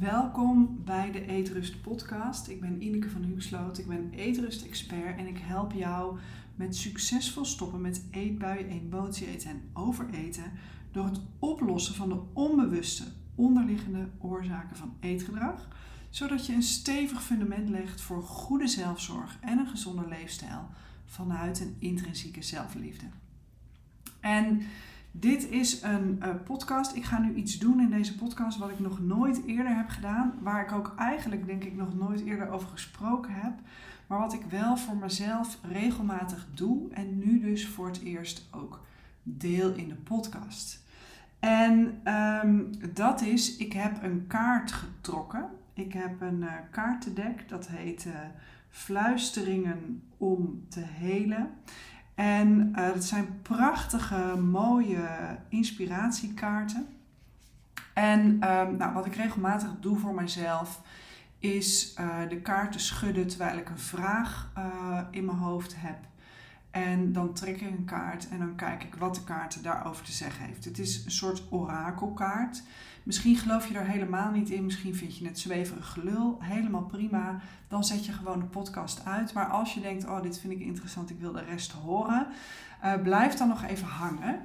welkom bij de Eetrust podcast. Ik ben Ineke van Huxloot, ik ben Eetrust expert en ik help jou met succesvol stoppen met eetbuien, emotie eten en overeten door het oplossen van de onbewuste onderliggende oorzaken van eetgedrag, zodat je een stevig fundament legt voor goede zelfzorg en een gezonde leefstijl vanuit een intrinsieke zelfliefde. En dit is een uh, podcast. Ik ga nu iets doen in deze podcast wat ik nog nooit eerder heb gedaan. Waar ik ook eigenlijk denk ik nog nooit eerder over gesproken heb. Maar wat ik wel voor mezelf regelmatig doe. En nu dus voor het eerst ook deel in de podcast. En um, dat is, ik heb een kaart getrokken. Ik heb een uh, kaartendek, dat heet uh, Fluisteringen om te helen. En uh, het zijn prachtige, mooie inspiratiekaarten. En um, nou, wat ik regelmatig doe voor mezelf, is uh, de kaarten schudden terwijl ik een vraag uh, in mijn hoofd heb. En dan trek ik een kaart en dan kijk ik wat de kaart daarover te zeggen heeft. Het is een soort orakelkaart. Misschien geloof je er helemaal niet in, misschien vind je het zweverig gelul. Helemaal prima. Dan zet je gewoon de podcast uit. Maar als je denkt, oh dit vind ik interessant, ik wil de rest horen. Uh, blijf dan nog even hangen.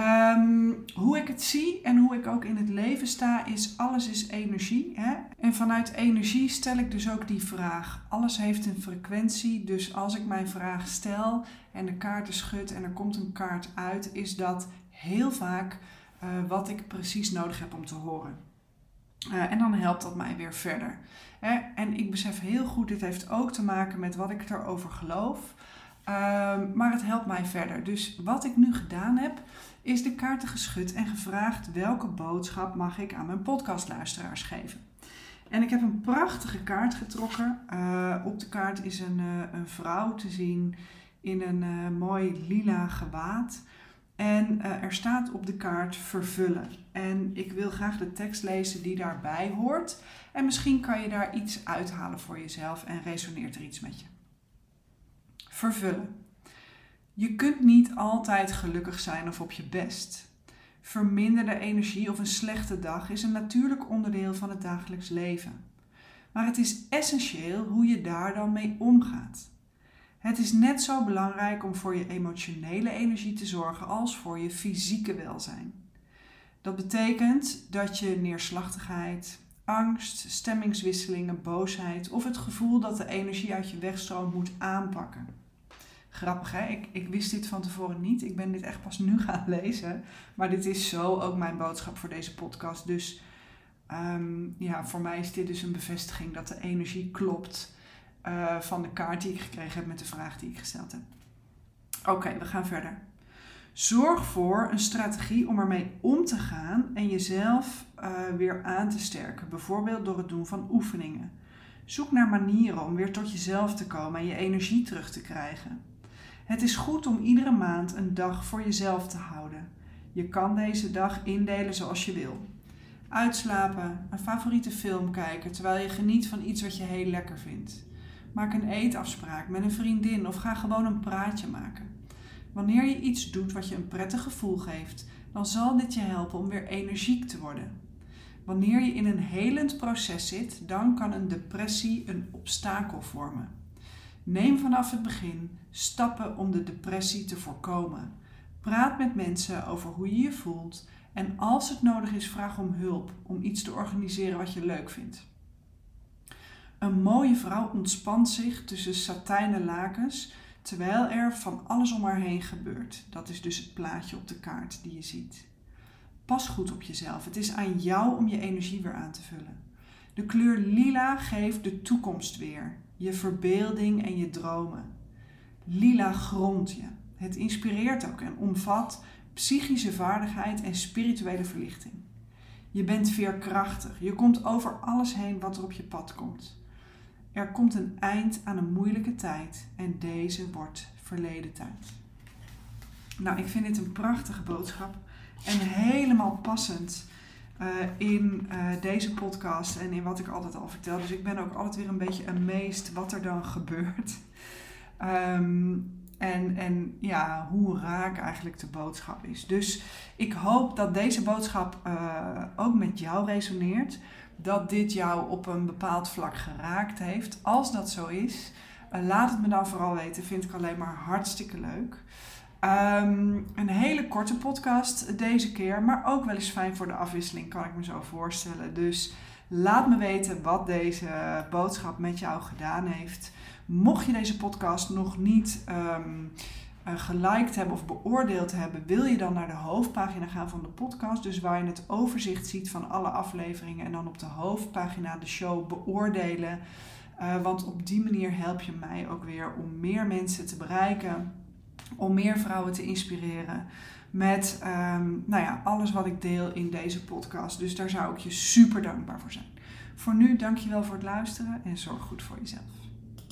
Um, hoe ik het zie en hoe ik ook in het leven sta, is alles is energie. Hè? En vanuit energie stel ik dus ook die vraag. Alles heeft een frequentie, dus als ik mijn vraag stel en de kaarten schud en er komt een kaart uit, is dat heel vaak uh, wat ik precies nodig heb om te horen. Uh, en dan helpt dat mij weer verder. Hè? En ik besef heel goed, dit heeft ook te maken met wat ik erover geloof. Uh, maar het helpt mij verder. Dus wat ik nu gedaan heb, is de kaarten geschud en gevraagd welke boodschap mag ik aan mijn podcastluisteraars geven. En ik heb een prachtige kaart getrokken. Uh, op de kaart is een, uh, een vrouw te zien in een uh, mooi lila gewaad. En er staat op de kaart vervullen. En ik wil graag de tekst lezen die daarbij hoort. En misschien kan je daar iets uithalen voor jezelf en resoneert er iets met je. Vervullen. Je kunt niet altijd gelukkig zijn of op je best. Verminderde energie of een slechte dag is een natuurlijk onderdeel van het dagelijks leven. Maar het is essentieel hoe je daar dan mee omgaat. Het is net zo belangrijk om voor je emotionele energie te zorgen als voor je fysieke welzijn. Dat betekent dat je neerslachtigheid, angst, stemmingswisselingen, boosheid of het gevoel dat de energie uit je wegstroomt moet aanpakken. Grappig hè, ik, ik wist dit van tevoren niet. Ik ben dit echt pas nu gaan lezen. Maar dit is zo ook mijn boodschap voor deze podcast. Dus um, ja, voor mij is dit dus een bevestiging dat de energie klopt uh, van de kaart die ik gekregen heb met de vraag die ik gesteld heb. Oké, we gaan verder. Zorg voor een strategie om ermee om te gaan en jezelf uh, weer aan te sterken. Bijvoorbeeld door het doen van oefeningen. Zoek naar manieren om weer tot jezelf te komen en je energie terug te krijgen. Het is goed om iedere maand een dag voor jezelf te houden. Je kan deze dag indelen zoals je wil. Uitslapen, een favoriete film kijken terwijl je geniet van iets wat je heel lekker vindt. Maak een eetafspraak met een vriendin of ga gewoon een praatje maken. Wanneer je iets doet wat je een prettig gevoel geeft, dan zal dit je helpen om weer energiek te worden. Wanneer je in een helend proces zit, dan kan een depressie een obstakel vormen. Neem vanaf het begin stappen om de depressie te voorkomen. Praat met mensen over hoe je je voelt en als het nodig is, vraag om hulp om iets te organiseren wat je leuk vindt. Een mooie vrouw ontspant zich tussen satijnen lakens terwijl er van alles om haar heen gebeurt. Dat is dus het plaatje op de kaart die je ziet. Pas goed op jezelf. Het is aan jou om je energie weer aan te vullen. De kleur lila geeft de toekomst weer, je verbeelding en je dromen. Lila grondt je. Het inspireert ook en omvat psychische vaardigheid en spirituele verlichting. Je bent veerkrachtig. Je komt over alles heen wat er op je pad komt. Er komt een eind aan een moeilijke tijd en deze wordt verleden tijd. Nou, ik vind dit een prachtige boodschap en helemaal passend uh, in uh, deze podcast en in wat ik altijd al vertel. Dus ik ben ook altijd weer een beetje amazed wat er dan gebeurt. Um, en, en ja, hoe raak eigenlijk de boodschap is. Dus ik hoop dat deze boodschap uh, ook met jou resoneert. dat dit jou op een bepaald vlak geraakt heeft. Als dat zo is, laat het me dan vooral weten. Vind ik alleen maar hartstikke leuk. Ehm, een hele korte podcast deze keer, maar ook wel eens fijn voor de afwisseling, kan ik me zo voorstellen. Dus laat me weten wat deze boodschap met jou gedaan heeft. Mocht je deze podcast nog niet um, geliked hebben of beoordeeld hebben, wil je dan naar de hoofdpagina gaan van de podcast. Dus waar je het overzicht ziet van alle afleveringen en dan op de hoofdpagina de show beoordelen. Uh, want op die manier help je mij ook weer om meer mensen te bereiken om meer vrouwen te inspireren met um, nou ja, alles wat ik deel in deze podcast. Dus daar zou ik je super dankbaar voor zijn. Voor nu, dankjewel voor het luisteren en zorg goed voor jezelf.